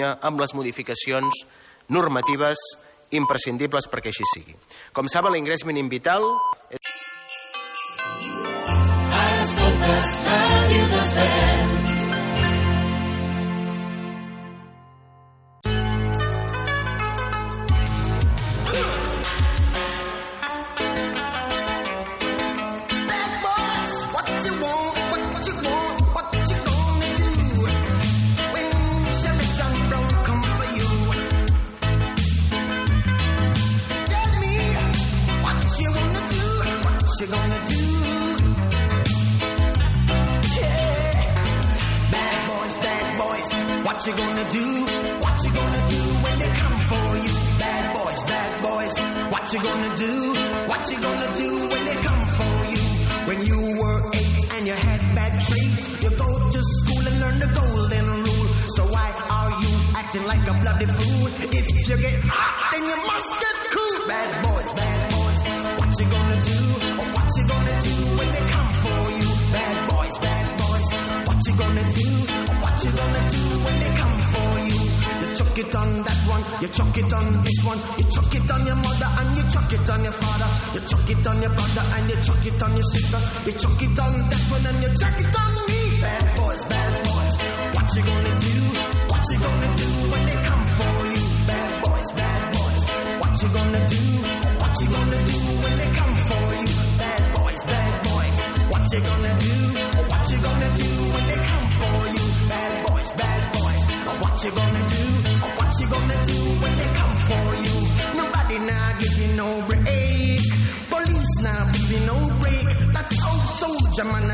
amb les modificacions normatives imprescindibles perquè així sigui. Com saben, l'ingrés mínim vital... És... Escoltes, ràdio desvern.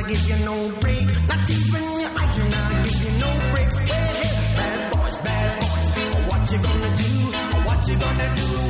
give you no break. Not even your eyes, you're not give you no breaks. Hey, hey, bad boys, bad boys. What you gonna do? What you gonna do?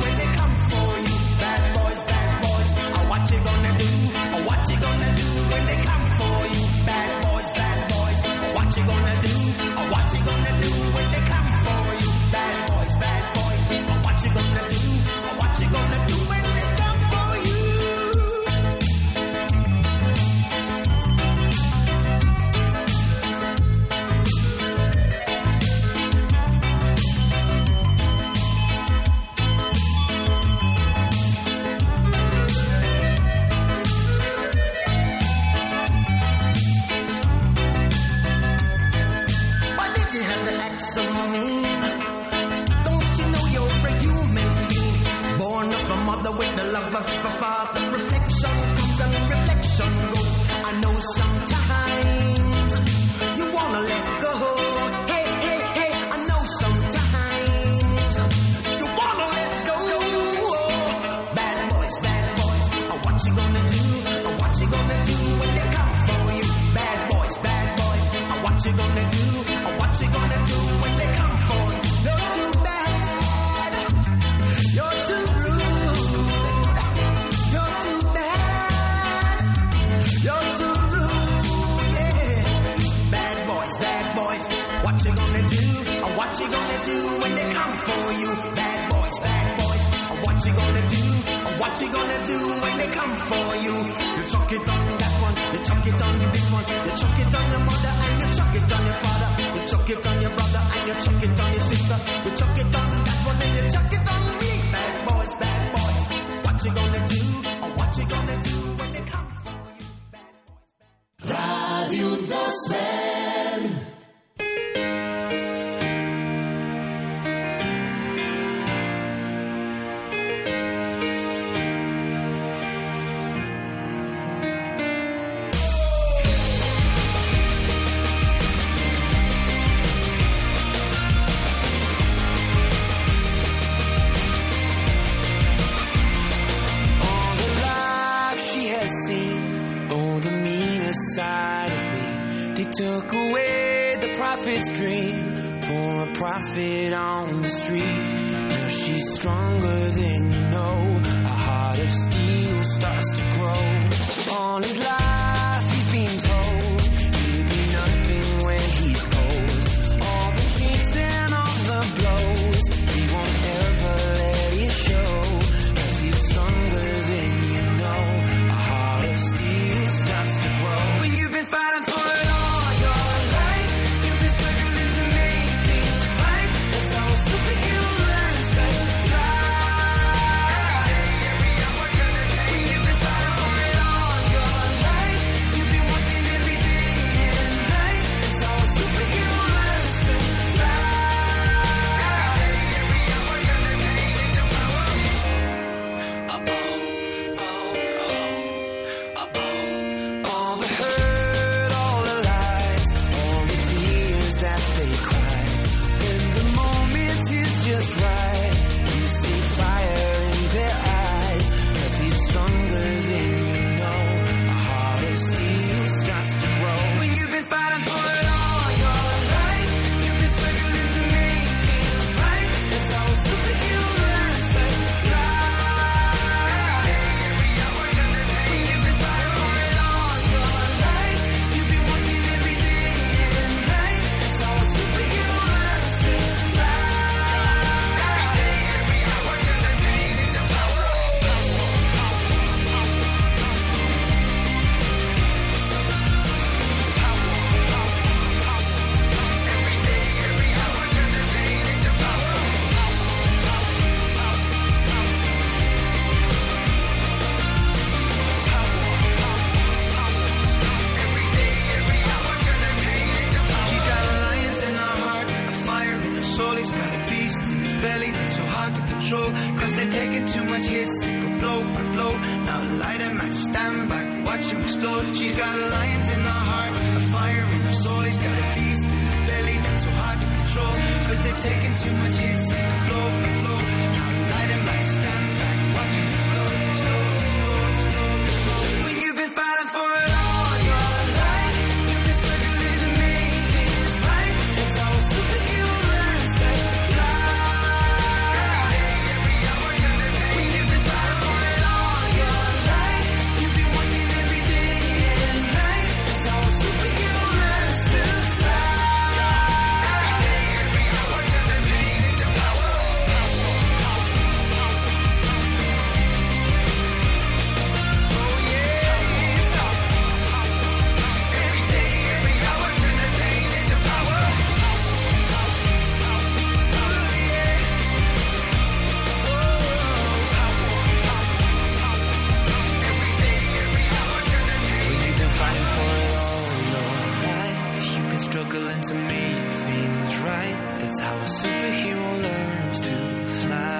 willing to make things right. That's how a superhero learns to fly.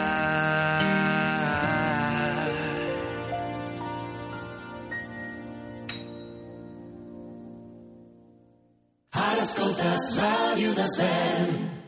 Ascoltas love you, Ven.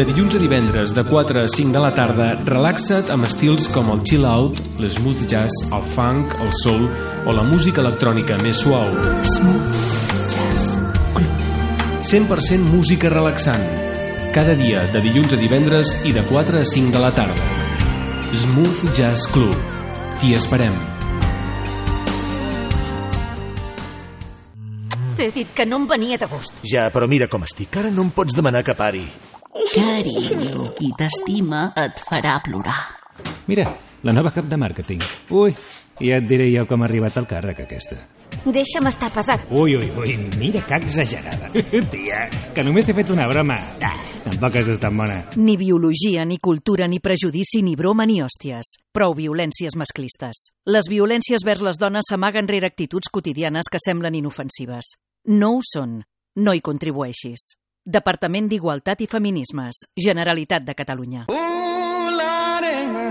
De dilluns a divendres, de 4 a 5 de la tarda, relaxa't amb estils com el chill out, l'smooth jazz, el funk, el soul o la música electrònica més suau. Smooth Jazz Club. 100% música relaxant. Cada dia, de dilluns a divendres i de 4 a 5 de la tarda. Smooth Jazz Club. T'hi esperem. T'he dit que no em venia de gust. Ja, però mira com estic. Ara no em pots demanar que pari. Carinyo, qui t'estima et farà plorar. Mira, la nova cap de màrqueting. Ui, ja et diré jo com ha arribat al càrrec aquesta. Deixa'm estar pesat. Ui, ui, ui, mira que exagerada. Tia, que només t'he fet una broma. Ah, tampoc has estat bona. Ni biologia, ni cultura, ni prejudici, ni broma, ni hòsties. Prou violències masclistes. Les violències vers les dones s'amaguen rere actituds quotidianes que semblen inofensives. No ho són. No hi contribueixis. Departament d'Igualtat i Feminismes. Generalitat de Catalunya. Ooh, Lordy, my.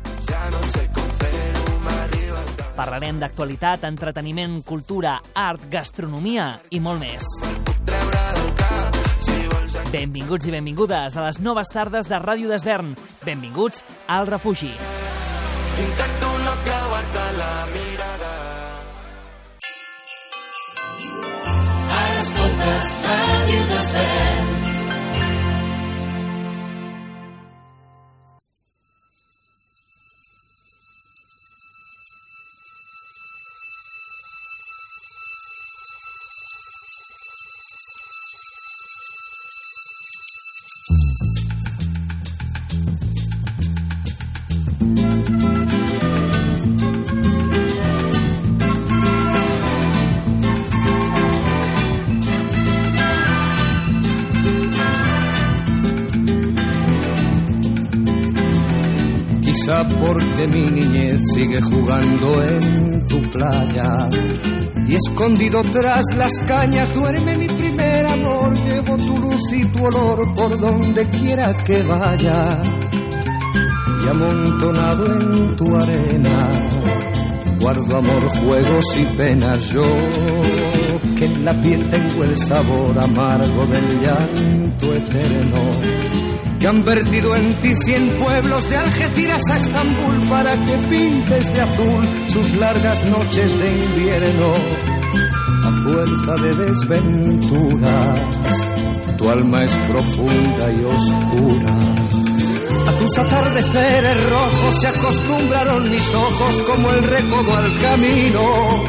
Ja no sé com fer-ho, m'arriba el cap. Parlarem d'actualitat, entreteniment, cultura, art, gastronomia i molt més. Treure del cap, si vols Benvinguts i benvingudes a les noves tardes de Ràdio d'Esvern. Benvinguts al refugi. Intento no creuar-te la mirada. Ara escoltes Ràdio d'Esvern. Playa y escondido tras las cañas duerme mi primer amor. Llevo tu luz y tu olor por donde quiera que vaya y amontonado en tu arena guardo amor, juegos y penas. Yo que en la piel tengo el sabor amargo del llanto eterno que han vertido en ti cien pueblos de Algeciras a Estambul para que pintes de azul sus largas noches de invierno a fuerza de desventuras. Tu alma es profunda y oscura. A tus atardeceres rojos se acostumbraron mis ojos como el recodo al camino.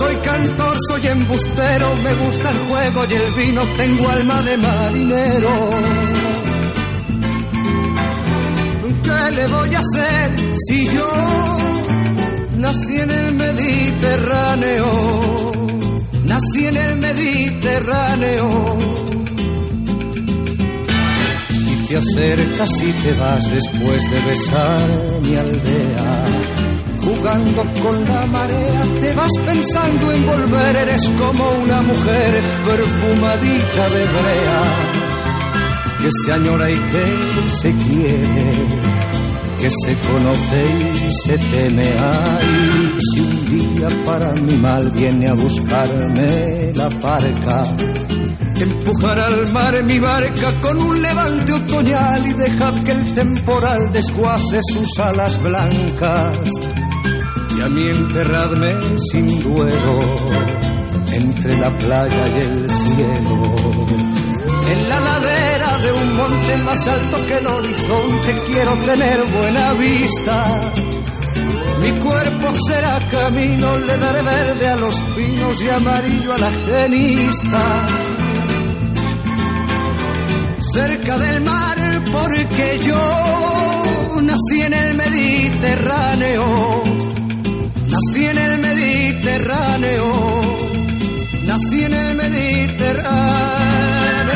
Soy cantor, soy embustero, me gusta el juego y el vino, tengo alma de marinero. ¿Qué le voy a hacer si yo nací en el Mediterráneo? Nací en el Mediterráneo. Y te acercas y te vas después de besar mi aldea. Jugando con la marea, te vas pensando en volver, eres como una mujer perfumadita de brea que se añora y que se quiere, que se conoce y se teme. Ay, si un día para mi mal viene a buscarme la parca, empujar al mar mi barca con un levante otoñal y dejar que el temporal desguace sus alas blancas. Y a mí enterradme sin duelo entre la playa y el cielo en la ladera de un monte más alto que el horizonte quiero tener buena vista. Mi cuerpo será camino, le daré verde a los pinos y amarillo a la genista. Cerca del mar, porque yo nací en el Mediterráneo. Nací en el Mediterráneo. Nací en el Mediterráneo.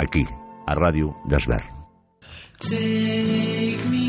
aquí, a Ràdio d'Esvern. Take me